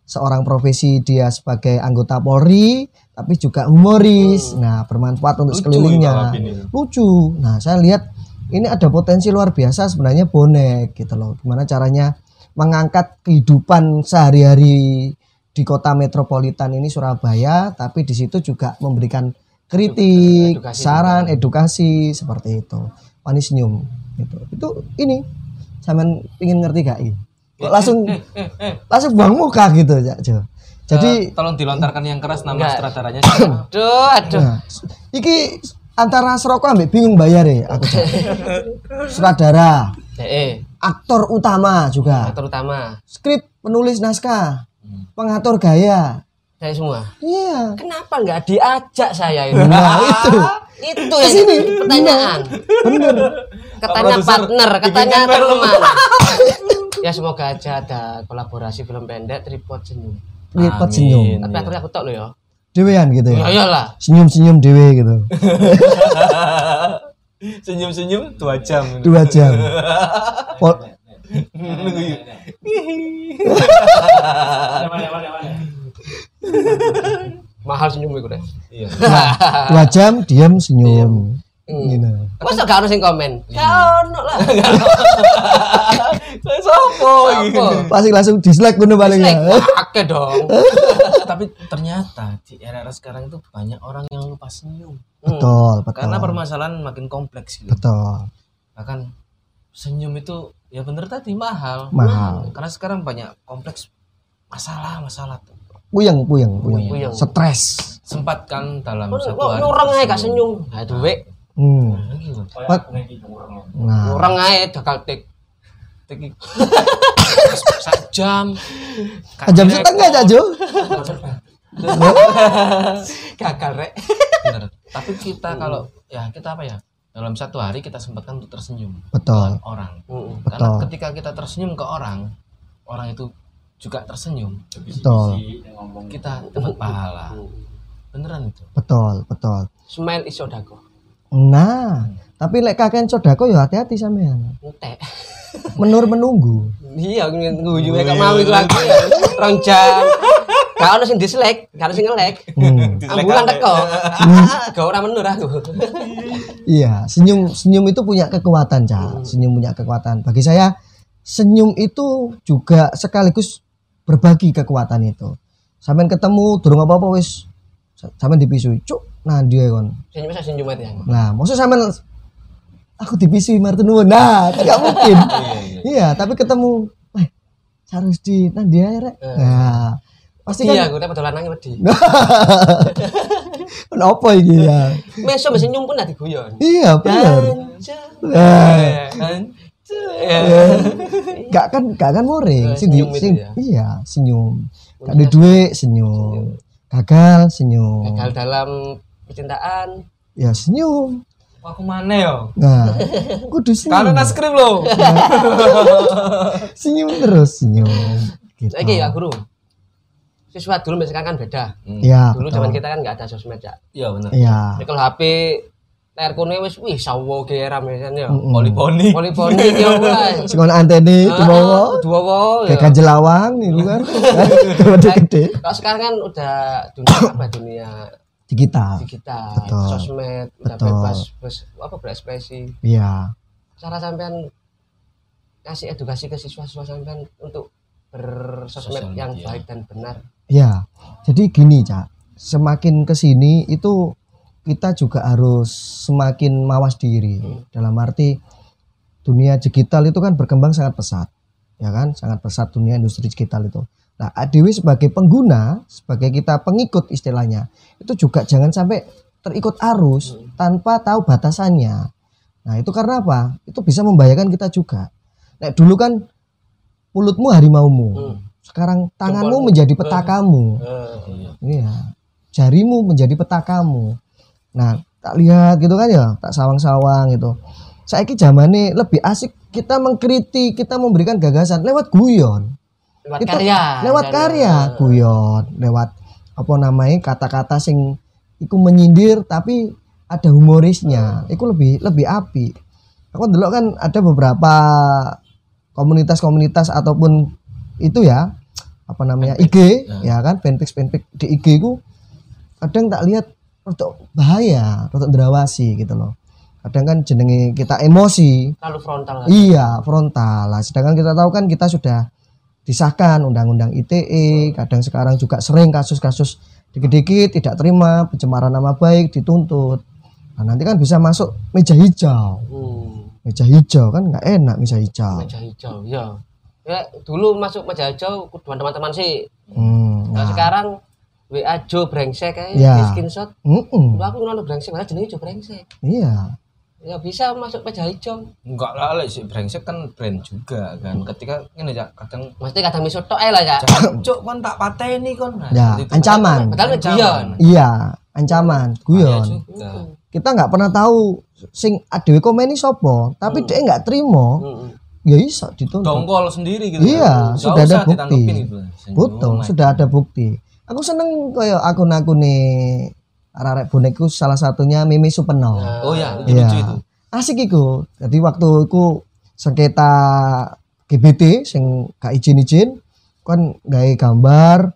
Speaker 1: seorang profesi dia sebagai anggota Polri tapi juga humoris. Nah bermanfaat untuk
Speaker 2: Lucu
Speaker 1: sekelilingnya.
Speaker 2: ya
Speaker 1: lucu. Nah saya lihat ini ada potensi luar biasa sebenarnya bonek gitu loh. Gimana caranya mengangkat kehidupan sehari-hari di kota metropolitan ini Surabaya tapi di situ juga memberikan kritik
Speaker 3: Edukasi
Speaker 1: saran edukasi seperti itu. Panis senyum gitu. Itu ini. Sampean ingin ngerti gak ini langsung langsung buang muka gitu ya Jo. jadi
Speaker 2: Eh, tolong dilontarkan yang keras nama
Speaker 3: Enggak.
Speaker 2: sutradaranya? [COUGHS]
Speaker 3: Aduh, aduh.
Speaker 1: Nah, iki antara serokok ambek bingung bayar ya aku Cak. [LAUGHS] Sutradara,
Speaker 3: eh,
Speaker 1: aktor utama juga,
Speaker 3: terutama
Speaker 1: skrip, penulis naskah, pengatur gaya.
Speaker 3: saya semua.
Speaker 1: Iya.
Speaker 3: Kenapa nggak diajak saya ini?
Speaker 1: Nah, [LAUGHS] itu.
Speaker 3: Itu yang
Speaker 1: Ke sini.
Speaker 3: pertanyaan.
Speaker 1: Bener.
Speaker 3: Katanya partner, katanya teman. [LAUGHS] ya semoga aja ada kolaborasi film pendek tripod senyum.
Speaker 2: Amin.
Speaker 1: senyum.
Speaker 3: Tapi akhirnya aku tok lo ya.
Speaker 1: Dewean gitu
Speaker 3: Ya
Speaker 1: ya.
Speaker 3: iyalah.
Speaker 1: Senyum-senyum dewe gitu. [LAUGHS]
Speaker 2: Senyum-senyum dua jam.
Speaker 1: Dua jam. [LAUGHS] Pol-
Speaker 3: Mahal senyum itu deh.
Speaker 2: Iya.
Speaker 1: dua jam diam senyum. Gitu.
Speaker 3: Masa gak harus yang komen? Gak ono lah. [LAUGHS]
Speaker 2: Sopo?
Speaker 1: Pasti langsung dislike bener paling ya.
Speaker 3: Dong. [LAUGHS]
Speaker 2: Tapi ternyata di era sekarang itu banyak orang yang lupa senyum.
Speaker 1: Betul, betul.
Speaker 2: Karena permasalahan makin kompleks gitu.
Speaker 1: Betul.
Speaker 2: Bahkan senyum itu ya bener tadi mahal.
Speaker 1: Mahal.
Speaker 2: Karena sekarang banyak kompleks masalah-masalah tuh.
Speaker 1: Puyeng, puyeng, puyeng.
Speaker 3: Puyeng.
Speaker 1: Stres.
Speaker 2: Sempat kan dalam satu hari.
Speaker 3: Orang aja gak senyum. Nah, duit.
Speaker 1: Hmm. Pat- Nah,
Speaker 3: Orang aja dakal tik.
Speaker 2: Tik- [LAUGHS] Sak jam.
Speaker 1: jam setengah aja, Jo. [LAUGHS]
Speaker 3: Gagal rek.
Speaker 2: Bener. Tapi kita kalau ya kita apa ya? Dalam satu hari kita sempatkan untuk tersenyum
Speaker 1: Betul.
Speaker 2: ke orang.
Speaker 3: Mm.
Speaker 2: Karena
Speaker 1: Betul.
Speaker 2: ketika kita tersenyum ke orang, orang itu juga tersenyum.
Speaker 1: Betul.
Speaker 2: Kita dapat pahala. Beneran itu.
Speaker 1: Betul, betul.
Speaker 3: Smile is sodako.
Speaker 1: Nah, tapi lek kakek sodako ya hati-hati sampean.
Speaker 3: Entek.
Speaker 1: Menur menunggu.
Speaker 3: Iya, guyu gak mau iku aku. Rong jam. Gak ono sing dislike, gak ono sing nge-like.
Speaker 1: Hmm.
Speaker 3: Ambulan teko. Gak ora menur aku.
Speaker 1: Iya, senyum senyum itu punya kekuatan, Cak. Senyum punya kekuatan. Bagi saya senyum itu juga sekaligus berbagi kekuatan itu. Sampean ketemu durung apa-apa wis sampean dipisui. Cuk, nah dia kon.
Speaker 3: Senyum saya senyum aja.
Speaker 1: Nah, maksud sampean aku dipisui martu nuwun. Nah, kan gak mungkin. [LAUGHS] iya, tapi ketemu eh harus di nah dia ya, Rek. Nah, pasti
Speaker 3: Iya,
Speaker 1: kan
Speaker 3: aku dapat lanang wedi. [LAUGHS]
Speaker 1: apa iki ya?
Speaker 3: Meso mbek senyum pun ati guyon.
Speaker 1: Iya, bener. Eh, gak kan gak kan moring
Speaker 3: Eh,
Speaker 1: sing
Speaker 3: senyum ya.
Speaker 1: iya senyum gak ada duit senyum gagal senyum
Speaker 3: Gagal dalam percintaan.
Speaker 1: ya senyum
Speaker 2: Aku mana yo?
Speaker 1: nah kudu senyum
Speaker 2: Karena skrip lo.
Speaker 1: senyum terus senyum gitu
Speaker 3: Saiki ya guru. siswa dulu sekarang kan beda.
Speaker 2: Hmm.
Speaker 1: Iya,
Speaker 3: Dulu zaman kita kan nggak ada sosmed ya.
Speaker 2: Iya benar.
Speaker 1: Iya.
Speaker 3: Nyekel HP layar kuning wis wih sawo geram ya kan ya.
Speaker 1: Mm-mm.
Speaker 2: Poliponi.
Speaker 3: Poliponi ya wah.
Speaker 1: Sing ono antene
Speaker 3: Ah, Dua wo
Speaker 1: kayak
Speaker 3: ya.
Speaker 1: ganjelawang itu kan. [LAUGHS] Gede-gede.
Speaker 3: Kalau sekarang kan udah dunia apa dunia
Speaker 1: Digital.
Speaker 3: digital,
Speaker 1: Betul.
Speaker 3: sosmed, udah
Speaker 1: Betul.
Speaker 3: bebas, bebas apa berekspresi.
Speaker 1: Iya.
Speaker 3: Cara sampean kasih edukasi ke siswa-siswa sampean untuk bersosmed yang
Speaker 2: media.
Speaker 3: baik dan benar.
Speaker 1: Ya, jadi gini, Cak. Semakin ke sini itu kita juga harus semakin mawas diri. Dalam arti dunia digital itu kan berkembang sangat pesat. Ya kan? Sangat pesat dunia industri digital itu. Nah, Dewi sebagai pengguna, sebagai kita pengikut istilahnya, itu juga jangan sampai terikut arus tanpa tahu batasannya. Nah, itu karena apa? Itu bisa membahayakan kita juga. Nah, dulu kan mulutmu harimaumu.
Speaker 3: Hmm.
Speaker 1: Sekarang tanganmu menjadi petakamu.
Speaker 3: Eh,
Speaker 2: Iya.
Speaker 1: Iya. Jarimu menjadi petakamu. Nah, tak lihat gitu kan ya, tak sawang-sawang gitu. Saya zamane lebih asik kita mengkritik, kita memberikan gagasan lewat guyon.
Speaker 3: Lewat
Speaker 1: Kita-
Speaker 3: karya.
Speaker 1: Lewat karya, guyon, lewat apa namanya kata-kata sing iku menyindir tapi ada humorisnya. Iku lebih lebih api. Aku dulu kan ada beberapa komunitas-komunitas ataupun itu ya apa namanya IG ya kan fanpage fanpage di IG ku kadang tak lihat untuk bahaya, untuk derawasi gitu loh. Kadang kan jenenge kita emosi,
Speaker 3: terlalu frontal.
Speaker 1: Iya, frontal. Lah, sedangkan kita tahu kan kita sudah disahkan undang-undang ITE, kadang sekarang juga sering kasus-kasus dikit-dikit tidak terima pencemaran nama baik dituntut. Nah, nanti kan bisa masuk meja hijau.
Speaker 3: Hmm,
Speaker 1: Meja hijau kan nggak enak meja hijau.
Speaker 3: meja hijau, ya. Ya, dulu masuk meja hijau teman-teman sih.
Speaker 1: Hmm,
Speaker 3: Nah,
Speaker 1: nah,
Speaker 3: sekarang WA Jo brengsek kayak
Speaker 1: Ya.
Speaker 3: di screenshot.
Speaker 1: mm-mm,
Speaker 3: Dulu aku ngono brengsek, malah jenenge Jo brengsek.
Speaker 1: iya.
Speaker 3: Ya bisa masuk meja hijau.
Speaker 2: Enggak lah, lek si brengsek kan brand juga kan. Ketika ini ya kadang
Speaker 3: Mesti kadang miso tok ae lah ya. [COUGHS]
Speaker 2: cuk kon tak pateni kon. Nah,
Speaker 1: Ya,
Speaker 2: itu.
Speaker 1: ancaman.
Speaker 3: Padahal
Speaker 2: Ancaman.
Speaker 3: guyon.
Speaker 1: Iya, ancaman,
Speaker 2: Bahaya
Speaker 1: guyon.
Speaker 2: juga.
Speaker 1: Kita nggak pernah tahu sing adewe komen ini sopo, tapi dia nggak terima,
Speaker 3: Hmm.
Speaker 1: ya iso dituntut.
Speaker 2: Dongkol sendiri gitu.
Speaker 1: Iya,
Speaker 2: Nggak
Speaker 1: sudah ada bukti.
Speaker 2: gitu.
Speaker 1: Betul, sudah ada bukti. Aku seneng kayak akun-akun nih arek boneku salah satunya Mimi Supeno.
Speaker 2: Oh ya, itu lucu itu.
Speaker 1: Asik iku. Jadi waktu iku sengketa GBT sing gak izin-izin kan gawe gambar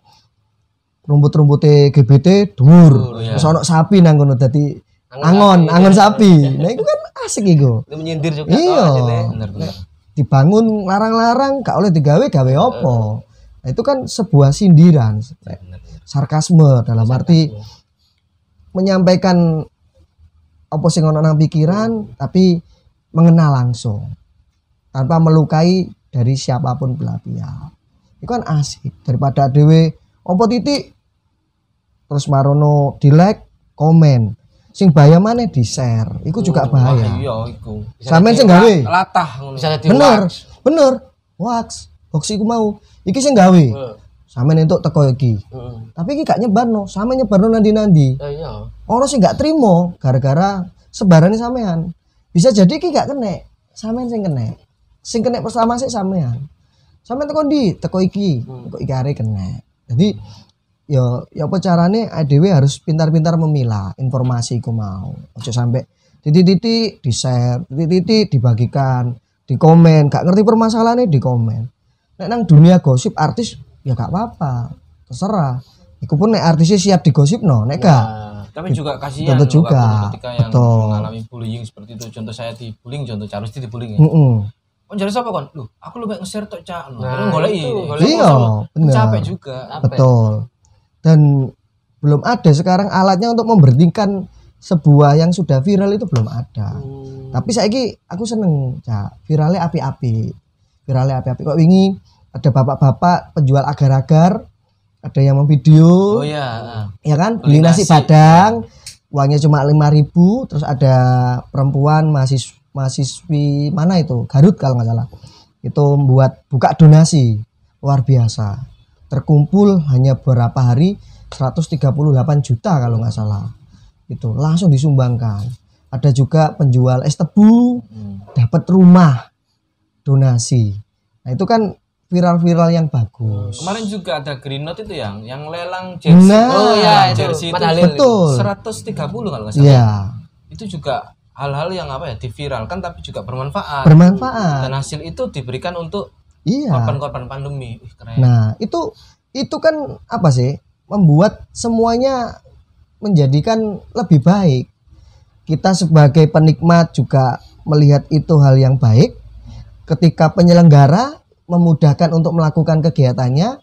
Speaker 1: rumput-rumputnya GBT dhuwur.
Speaker 2: Oh.
Speaker 1: Terus ono sapi nang kono dadi
Speaker 3: Angon
Speaker 1: angon,
Speaker 3: sapi.
Speaker 1: angon [LAUGHS] sapi. Nah, itu kan asik iku.
Speaker 3: Itu menyindir juga
Speaker 1: Iya. Dibangun larang-larang gak oleh digawe gawe apa. Nah, itu kan sebuah sindiran, sarkasme dalam arti menyampaikan apa sing ono nang pikiran tapi mengenal langsung tanpa melukai dari siapa pun belah pihak. Itu kan asik daripada dewe opo titik? Terus marono di like komen. Sing bahaya mana di share itu juga bahaya.
Speaker 2: iya iku.
Speaker 1: sampean sing gawe?
Speaker 2: Latah ngono.
Speaker 3: Bisa jadi
Speaker 1: bener bener wax. Hoax iku mau. Iki sing gawe Sampean entuk teko iki.
Speaker 3: Heeh.
Speaker 1: tapi iki gak nyebarno sampean nyebarno nandi-nandi.
Speaker 3: Ya iya.
Speaker 1: orang sih nggak terima gara-gara sebarannya sampean bisa jadi ki gak kena sampean sing kena sing kena pertama sih sampean sampean teko di teko iki. Teko iki hari kena jadi ya ya apa carane? ADW harus pintar-pintar memilah informasi iku mau. Ojo sampai titik-titik di share titik-titik dibagikan di komen. Gak ngerti permasalahannya di komen. Nek nang dunia gosip artis ya gak apa-apa terserah Iku pun nek artisnya siap digosip no, nek gak
Speaker 3: Nah,
Speaker 2: Tapi juga kasihan
Speaker 1: Tentu
Speaker 2: loh,
Speaker 1: juga,
Speaker 2: ketika yang
Speaker 1: betul.
Speaker 2: mengalami bullying seperti itu. Contoh saya di bullying, contoh Carusti di bullying ya.
Speaker 1: Mm-mm.
Speaker 2: Kon jadi siapa kon? Lu, aku lu nge-share tok cak.
Speaker 3: Nah,
Speaker 2: Nah, golek ini.
Speaker 1: Iya, bener.
Speaker 2: Capek juga.
Speaker 3: apa?
Speaker 1: Betul. Dan belum ada sekarang alatnya untuk memberhentikan sebuah yang sudah viral itu belum ada.
Speaker 3: Hmm.
Speaker 1: Tapi saya aku seneng, Cak. Viralnya api-api. Viralnya api-api. Kok wingi ada bapak-bapak penjual agar-agar, ada yang memvideo,
Speaker 2: Oh iya.
Speaker 1: ya kan?
Speaker 2: Beli
Speaker 1: nasi
Speaker 2: nasi.
Speaker 1: padang, uangnya cuma 5000 terus ada perempuan mahasiswa mahasiswi mana itu? Garut kalau nggak salah. Itu membuat buka donasi luar biasa. Terkumpul hanya beberapa hari 138 juta kalau nggak salah. Itu langsung disumbangkan. Ada juga penjual es tebu
Speaker 2: Hmm.
Speaker 1: dapat rumah donasi. Nah, itu kan viral-viral yang bagus.
Speaker 2: Kemarin juga ada Green Note itu yang yang lelang jersey.
Speaker 1: Nah.
Speaker 3: Oh iya itu
Speaker 2: jersey itu.
Speaker 1: Betul.
Speaker 2: 130 kalau nggak salah.
Speaker 1: Iya,
Speaker 2: Itu juga hal-hal yang apa ya diviralkan tapi juga bermanfaat.
Speaker 1: bermanfaat.
Speaker 2: Dan hasil itu diberikan untuk
Speaker 1: Iya.
Speaker 2: korban-korban pandemi. Wih, keren.
Speaker 1: Nah, itu itu kan apa sih? Membuat semuanya menjadikan lebih baik. Kita sebagai penikmat juga melihat itu hal yang baik. Ketika penyelenggara memudahkan untuk melakukan kegiatannya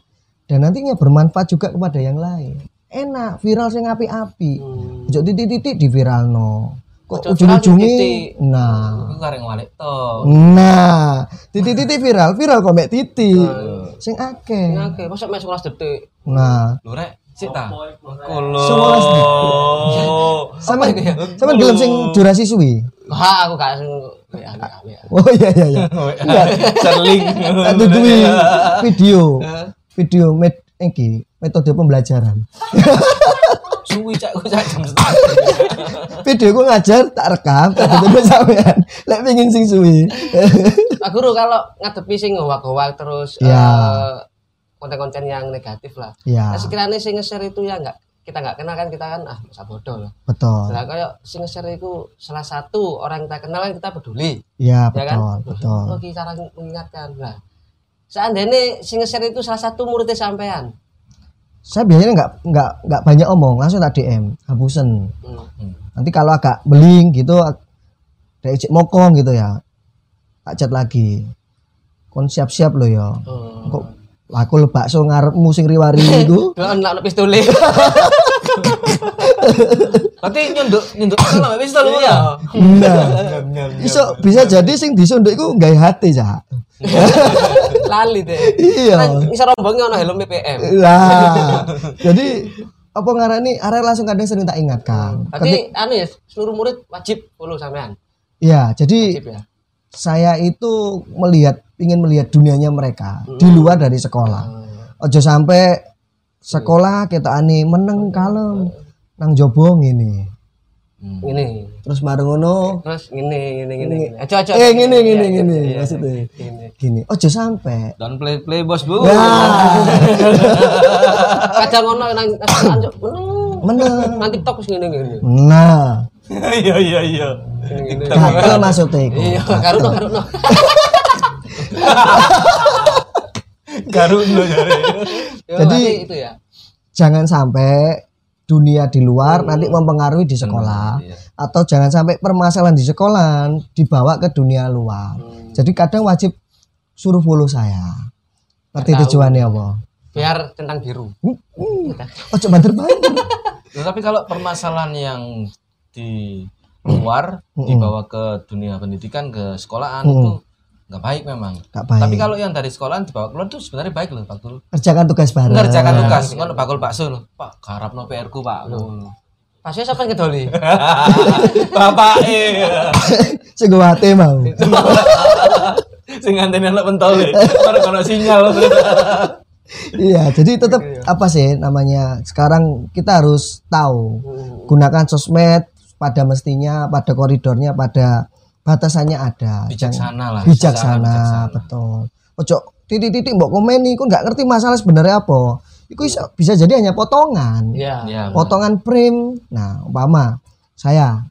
Speaker 1: dan nantinya bermanfaat juga kepada yang lain. Enak, viral sing api-api.
Speaker 3: Hmm.
Speaker 1: Titik-titik di viral no. Kok ujung-ujungnya nah nah titik-titik viral viral kok mek titik sing akeh
Speaker 3: Nah, Oke, masa mek 11 detik.
Speaker 1: nah
Speaker 2: Lu rek, sik ta.
Speaker 1: Sewelas
Speaker 2: Kulo.
Speaker 1: sama
Speaker 3: itu ya?
Speaker 1: sama gelem sing durasi suwi?
Speaker 3: Wah, aku gak sing ya, ya, ya.
Speaker 1: oh iya iya iya.
Speaker 2: Serling.
Speaker 1: Satu duwe video. Video met iki metode pembelajaran. [LAUGHS]
Speaker 2: Suwi cak ku cak jam [LAUGHS]
Speaker 1: video gue ngajar tak rekam tak tutup sampean. Lek pengin sing suwi.
Speaker 3: Pak Guru kalau ngadepi sing ngowak-ngowak terus
Speaker 1: Ya.
Speaker 3: eh, konten-konten yang negatif lah.
Speaker 1: ya
Speaker 3: Nah, sekiranya sing nge-share itu ya enggak kita nggak kenal kan kita kan ah masa bodoh lah.
Speaker 1: betul
Speaker 3: Nah kayak sing nge-share itu salah satu orang yang kita kenal kan kita peduli,
Speaker 1: ya
Speaker 3: ya kan?
Speaker 1: betul betul
Speaker 3: Oh, iki cara mengingatkan. Nah, seandainya sing nge-share itu salah satu muridnya sampean.
Speaker 1: saya biasanya nggak nggak nggak banyak omong langsung tak DM hapusen
Speaker 3: Hmm.
Speaker 1: nanti kalau agak beling gitu ijik mokong gitu ya tak chat lagi kon siap-siap lo ya
Speaker 3: Oh.
Speaker 1: kok aku le bakso ngarepmu sing riwari itu
Speaker 3: Delok anak pistole. [LAUGHS]
Speaker 2: Berarti nyunduk nyunduk sama pistol lu
Speaker 3: Iya.
Speaker 2: ya.
Speaker 1: nah iso bisa jadi sing disunduk iku gawe hati cak [LAUGHS]
Speaker 3: Lali deh.
Speaker 1: Iya.
Speaker 3: Kan Bisa rombongnya ono helm BPM.
Speaker 1: lah [LAUGHS] jadi apa ngarani arek langsung kadang sering tak ingatkan
Speaker 3: Tapi
Speaker 1: Ketik-
Speaker 3: anu ya, seluruh murid wajib follow sampean.
Speaker 1: ya jadi
Speaker 3: Wajib ya.
Speaker 1: saya itu melihat ingin melihat dunianya mereka di luar dari sekolah ojo sampai sekolah kita ani meneng kalem nang jobong ini
Speaker 3: Ini.
Speaker 1: terus bareng ngono
Speaker 3: Terus ini ini ini. Aja aja.
Speaker 1: eh ngene ngene
Speaker 3: Iya,
Speaker 1: ngene
Speaker 3: iya,
Speaker 1: maksudnya
Speaker 3: Ini.
Speaker 1: gini ojo sampai
Speaker 2: Don't play play bos bu.
Speaker 1: ya [LAUGHS]
Speaker 3: Kadang ngono nang nang meneng.
Speaker 1: meneng
Speaker 3: Nang TikTok wis ngene ngene.
Speaker 1: nah [LAUGHS]
Speaker 2: Iya iya iya.
Speaker 1: Gagal maksudnya iku.
Speaker 3: Iya, karuno karuno.
Speaker 2: Garuno jare. [LAUGHS]
Speaker 3: Ya,
Speaker 1: Jadi-
Speaker 3: berarti itu ya.
Speaker 1: jangan sampai dunia di luar nanti mempengaruhi di sekolah
Speaker 2: iya.
Speaker 1: atau jangan sampai permasalahan di sekolah dibawa ke dunia luar. Jadi kadang wajib suruh follow saya. Ngerti
Speaker 3: Tahu.
Speaker 1: tujuannya apa?
Speaker 3: Biar tentang biru.
Speaker 1: ojo banter banter [LAUGHS]
Speaker 2: Nah, tapi kalau permasalahan yang di luar dibawa ke dunia pendidikan ke sekolahan itu nggak baik memang.
Speaker 1: Nggak baik.
Speaker 2: Tapi kalau yang dari sekolahan dibawa keluar itu sebenarnya baik loh Pak Guru.
Speaker 1: kerjakan tugas bareng
Speaker 2: Ngerjakan tugas, ngono bakul bakso loh. Pak, garap no PR ku Pak. Ngono.
Speaker 3: Pasnya siapa yang ngedoli? [LAUGHS]
Speaker 2: Bapak eh. [LAUGHS]
Speaker 1: sing hati mau [LAUGHS]
Speaker 2: Sing nganteni anak pentol. Ora kono sinyal.
Speaker 1: iya jadi tetap apa sih namanya sekarang kita harus tahu gunakan sosmed pada mestinya pada koridornya pada batasannya ada
Speaker 2: Bijaksana lah.
Speaker 1: bijaksana,
Speaker 2: Bijaksana.
Speaker 1: betul ojo titik-titik mbok komen nih nggak ngerti masalah sebenarnya apa itu bisa, bisa jadi hanya potongan
Speaker 3: Iya.
Speaker 2: Iya.
Speaker 1: potongan frame nah umpama saya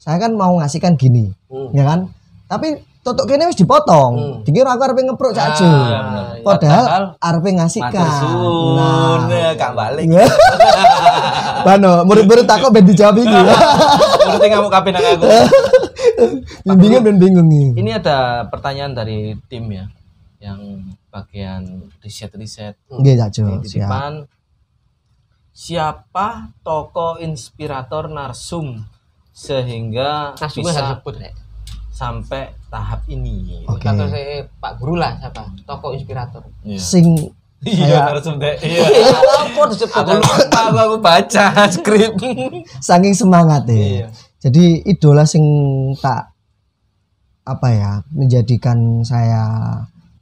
Speaker 1: saya kan mau ngasihkan gini
Speaker 3: Hmm.
Speaker 1: ya kan tapi totok kene wis dipotong dikira aku arep ngepruk
Speaker 2: iya, bener.
Speaker 1: padahal arep ngasihkan nah
Speaker 2: ya, Kak balik. [LAUGHS]
Speaker 1: Bano, murid-murid takut ben dijawab iki. [LAUGHS]
Speaker 2: Ngerti kamu kapan nang aku.
Speaker 1: Bimbingan [LAUGHS] ben bingung nih.
Speaker 2: Ini ada pertanyaan dari tim ya, yang bagian riset-riset
Speaker 1: Nggih, Cak Jo. Siap.
Speaker 2: titipan. Siapa tokoh inspirator narsum sehingga
Speaker 3: harus
Speaker 2: bisa
Speaker 3: sebut rek.
Speaker 2: sampai tahap ini?
Speaker 1: Oke.
Speaker 3: Kata saya Pak Guru lah siapa? Tokoh inspirator.
Speaker 2: Iya.
Speaker 1: Sing
Speaker 2: Iya, deh. Iya. [LAUGHS]
Speaker 3: Disebut?
Speaker 2: Aku lupa, aku, aku baca [LAUGHS] skrip.
Speaker 1: saking semangat ya.
Speaker 2: Iya.
Speaker 1: Jadi idola sing tak apa ya menjadikan saya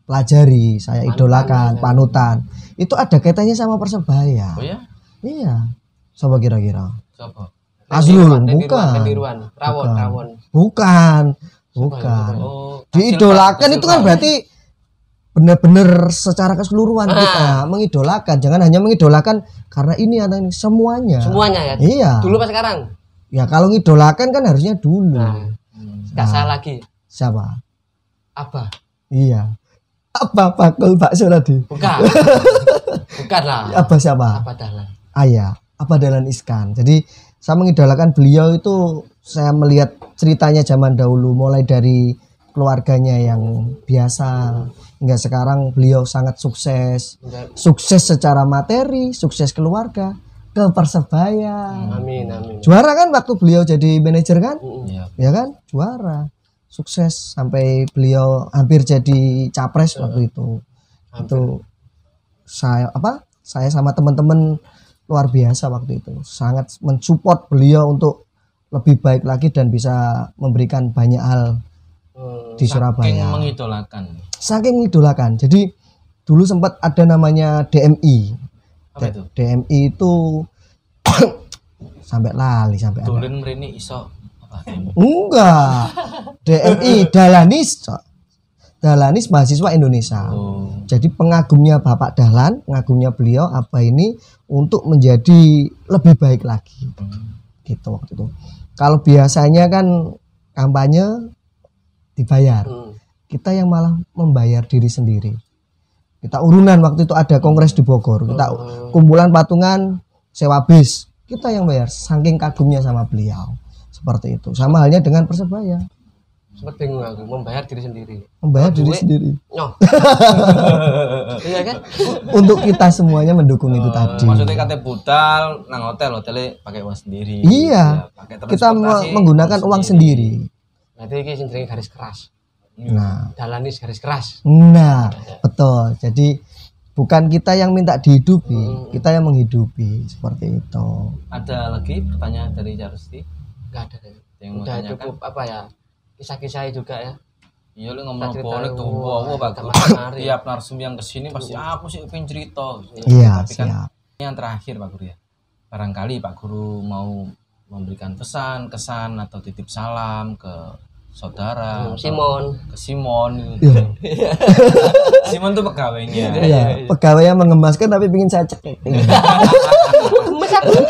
Speaker 1: pelajari, saya idolakan, panutan. Itu ada kaitannya sama persebaya.
Speaker 2: Oh ya?
Speaker 1: Iya. Coba kira-kira.
Speaker 2: Siapa?
Speaker 1: Azrul, bukan.
Speaker 3: Rawon,
Speaker 1: Bukan.
Speaker 3: Rawon.
Speaker 1: Bukan. Bukan.
Speaker 2: Oh,
Speaker 1: Diidolakan itu kan berarti benar-benar secara keseluruhan kita mengidolakan jangan hanya mengidolakan karena ini atau ini semuanya
Speaker 3: Semuanya ya.
Speaker 1: iya
Speaker 3: Dulu pas sekarang.
Speaker 1: ya kalau ngidolakan kan harusnya dulu
Speaker 3: Nah, nggak salah lagi.
Speaker 1: siapa
Speaker 3: Apa?
Speaker 1: iya apa pakul bakso tadi
Speaker 3: Bukan. Bukan lah. [LAUGHS]
Speaker 1: apa siapa
Speaker 3: Apa dalam?
Speaker 1: ayah apa Dahlan Iskan jadi saya mengidolakan beliau itu saya melihat ceritanya zaman dahulu mulai dari keluarganya yang biasa. Hingga sekarang beliau sangat sukses. Sukses secara materi sukses keluarga ke persebaya
Speaker 3: Amin, amin.
Speaker 1: juara kan waktu beliau jadi manajer kan?
Speaker 2: Iya.
Speaker 1: ya kan? Juara. Sukses sampai beliau hampir jadi capres waktu itu. Itu saya apa? Saya sama teman-teman luar biasa waktu itu. Sangat mensupport beliau untuk lebih baik lagi dan bisa memberikan banyak hal
Speaker 3: Hmm,
Speaker 1: di
Speaker 2: Saking
Speaker 1: Surabaya
Speaker 2: mengidolakan.
Speaker 1: saking mengidolakan jadi dulu sempat ada namanya DMI
Speaker 2: Apa itu?
Speaker 1: DMI itu [COUGHS] sampai lali sampai.
Speaker 2: Tulen mrene iso apa?
Speaker 1: enggak DMI [LAUGHS] Dalanis. Dalanis mahasiswa Indonesia
Speaker 2: Oh.
Speaker 1: jadi pengagumnya Bapak Dahlan, pengagumnya beliau apa ini untuk menjadi lebih baik lagi.
Speaker 2: Hmm.
Speaker 1: Gitu waktu itu. Kalau biasanya kan kampanye dibayar.
Speaker 3: hmm.
Speaker 1: Kita yang malah membayar diri sendiri. Kita urunan waktu itu ada kongres di Bogor. Kita kumpulan patungan sewa bis. Kita yang bayar saking kagumnya sama beliau. Seperti itu. Sama halnya dengan Persebaya.
Speaker 3: Bingung aku membayar diri sendiri.
Speaker 1: Membayar diri sendiri. [LAUGHS]
Speaker 3: Iya kan?
Speaker 1: Untuk kita semuanya mendukung itu tadi.
Speaker 2: Maksudnya kata budal nang hotel, hotelnya pakai uang sendiri.
Speaker 1: Iya.
Speaker 2: Ya, pakai
Speaker 1: Kita menggunakan uang sendiri.
Speaker 3: Berarti ini jenenge garis keras.
Speaker 1: Nah,
Speaker 3: Dalanis garis keras.
Speaker 1: nah, betul. Jadi bukan kita yang minta dihidupi, kita yang menghidupi seperti itu.
Speaker 2: Ada lagi pertanyaan dari Charsti
Speaker 3: Enggak ada. ya.
Speaker 2: yang mau
Speaker 3: Udah
Speaker 2: tanyakan?
Speaker 3: cukup apa ya? Kisah-kisah juga ya.
Speaker 2: Iya lu ngomong bonek tuh, wow,
Speaker 3: cerita
Speaker 2: bagus. Tiap narsum yang ke sini pasti aku sih pengen cerita.
Speaker 1: Iya,
Speaker 2: Tapi kan
Speaker 1: siap.
Speaker 2: ini yang terakhir Pak Guru ya. Barangkali Pak Guru mau memberikan pesan, kesan atau titip salam ke saudara,
Speaker 3: Simon.
Speaker 2: ke Simon.
Speaker 1: Iya. [LAUGHS]
Speaker 2: Simon tuh pegawainya.
Speaker 1: Iya, pegawai yang mengemaskan tapi ingin saya cekek.
Speaker 3: Aku. [LAUGHS]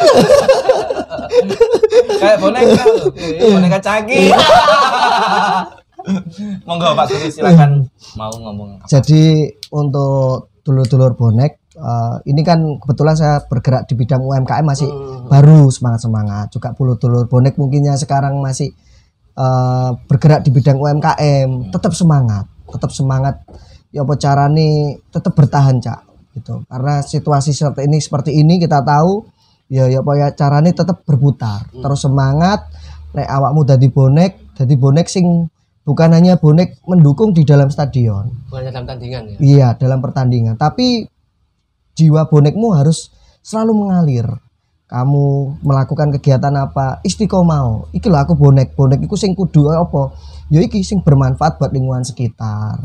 Speaker 2: Kayak boneka loh. boneka cagi. [LAUGHS] Monggo Pak Guru silakan mau ngomong apa.
Speaker 1: Jadi untuk dulur-dulur bonek eh, ini kan kebetulan saya bergerak di bidang UMKM masih baru semangat-semangat. Juga dulur-dulur bonek mungkinnya sekarang masih eh, bergerak di bidang UMKM, tetap semangat, tetap semangat. Ya apa carane tetap bertahan, Cak. Gitu. Karena situasi seperti ini seperti ini kita tahu ya ya apa ya carane tetap berputar. Terus semangat nek awakmu dadi bonek, dadi bonek sing bukan hanya bonek mendukung di dalam stadion.
Speaker 3: Bukan dalam tandingan ya.
Speaker 1: Iya, dalam pertandingan. Tapi jiwa bonekmu harus selalu mengalir. Kamu melakukan kegiatan apa? Istiqomah. Iki lho aku bonek. Bonek iku sing kudu apa? Ya iki sing bermanfaat buat lingkungan sekitar.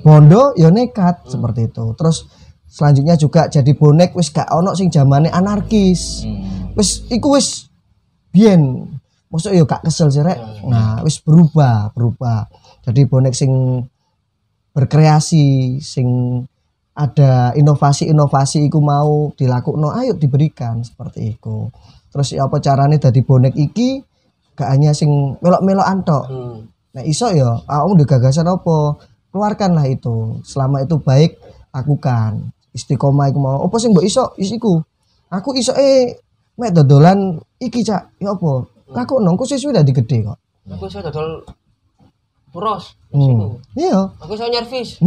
Speaker 1: Bondo ya nekat seperti itu. Terus selanjutnya juga jadi bonek wis gak ono sing zamane anarkis.
Speaker 2: Hmm.
Speaker 1: Wis iku wis biyen. Maksudnya ya gak kesel sih rek. Nah, wis berubah, berubah. Jadi bonek sing berkreasi sing ada inovasi-inovasi iku mau dilakukan ayo diberikan seperti itu. Terus ya apa caranya dari bonek iki? Gak hanya sing melok-melok antok
Speaker 3: Hmm.
Speaker 1: nah iso ya kamu gagasan apa? Keluarkanlah itu. Selama itu baik lakukan. Istiqomah iku mau. Apa sing mbok iso? Isiku aku iso eh mek dodolan iki cak. Ya apa? Aku nongku sesuai dari gede kok.
Speaker 3: Aku iso dodol puros.
Speaker 1: hmm. iya.
Speaker 3: Aku iso nyervis.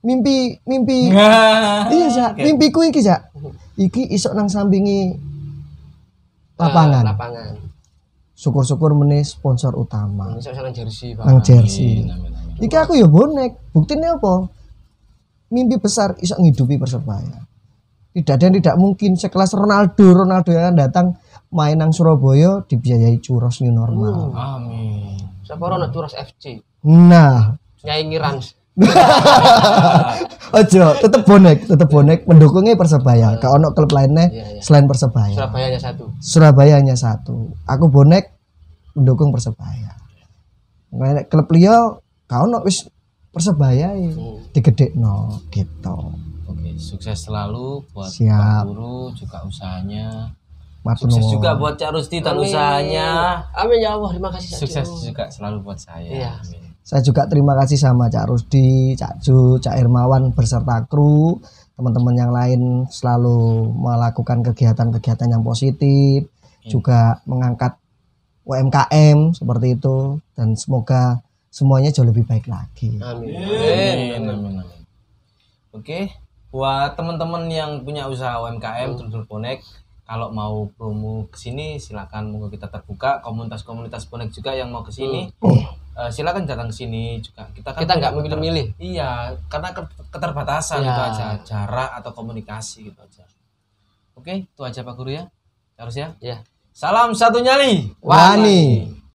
Speaker 1: Mimpi mimpi.
Speaker 2: Nah, [LAUGHS]
Speaker 1: iya cak mimpiku iki cak iki isok nang sampingi lapangan.
Speaker 3: Eh, lapangan.
Speaker 1: syukur-syukur meneh sponsor utama.
Speaker 3: Nang jersey, Pak.
Speaker 1: nang jersey. iki aku ya bonek. Buktinya apa? Mimpi besar isok ngidupi persebaya. Tidak ada yang tidak mungkin. Sekelas Ronaldo. Ronaldo yang akan datang main nang Surabaya dibiayai curos new normal.
Speaker 2: Amin.
Speaker 3: Siapa orang Turas FC?
Speaker 1: nah.
Speaker 3: Nyai Ngirans. [LAUGHS]
Speaker 1: ojo tetep bonek tetep bonek mendukungnya persebaya gak ono klub lainnya
Speaker 3: Iya, iya.
Speaker 1: selain persebaya
Speaker 3: Surabaya hanya satu.
Speaker 1: Surabaya hanya satu. Aku bonek mendukung Persebaya. Nek klub liya gak ono wis persebaya digedekno gitu
Speaker 2: Oke, sukses selalu buat
Speaker 1: Siap.
Speaker 2: Pak Guru juga usahanya.
Speaker 1: Matur
Speaker 2: Sukses juga buat Cak Rusti dan usahanya.
Speaker 3: Amin ya Allah, terima kasih.
Speaker 2: Sukses juga selalu buat saya.
Speaker 3: Iya.
Speaker 2: Amin.
Speaker 1: Saya juga terima kasih sama Cak Rusdi, Cak Ju, Cak Irmawan beserta kru, teman-teman yang lain selalu melakukan kegiatan-kegiatan yang positif, juga mengangkat UMKM seperti itu dan semoga semuanya jauh lebih baik lagi.
Speaker 3: Amin.
Speaker 2: Amin, amin, amin. Oke, buat teman-teman yang punya usaha UMKM Trudul Bonek, kalau mau promo ke sini silakan monggo kita terbuka komunitas-komunitas bonek juga yang mau ke sini. Eh, silakan datang ke sini juga. Kita kan
Speaker 3: Kita nggak memilih-milih.
Speaker 2: Iya, karena ke- keterbatasan
Speaker 3: Ya.
Speaker 2: itu aja, jarak atau komunikasi gitu aja. Oke, itu aja Pak Guru ya. Harus ya.
Speaker 3: Ya.
Speaker 2: Salam satu nyali.
Speaker 1: Wani.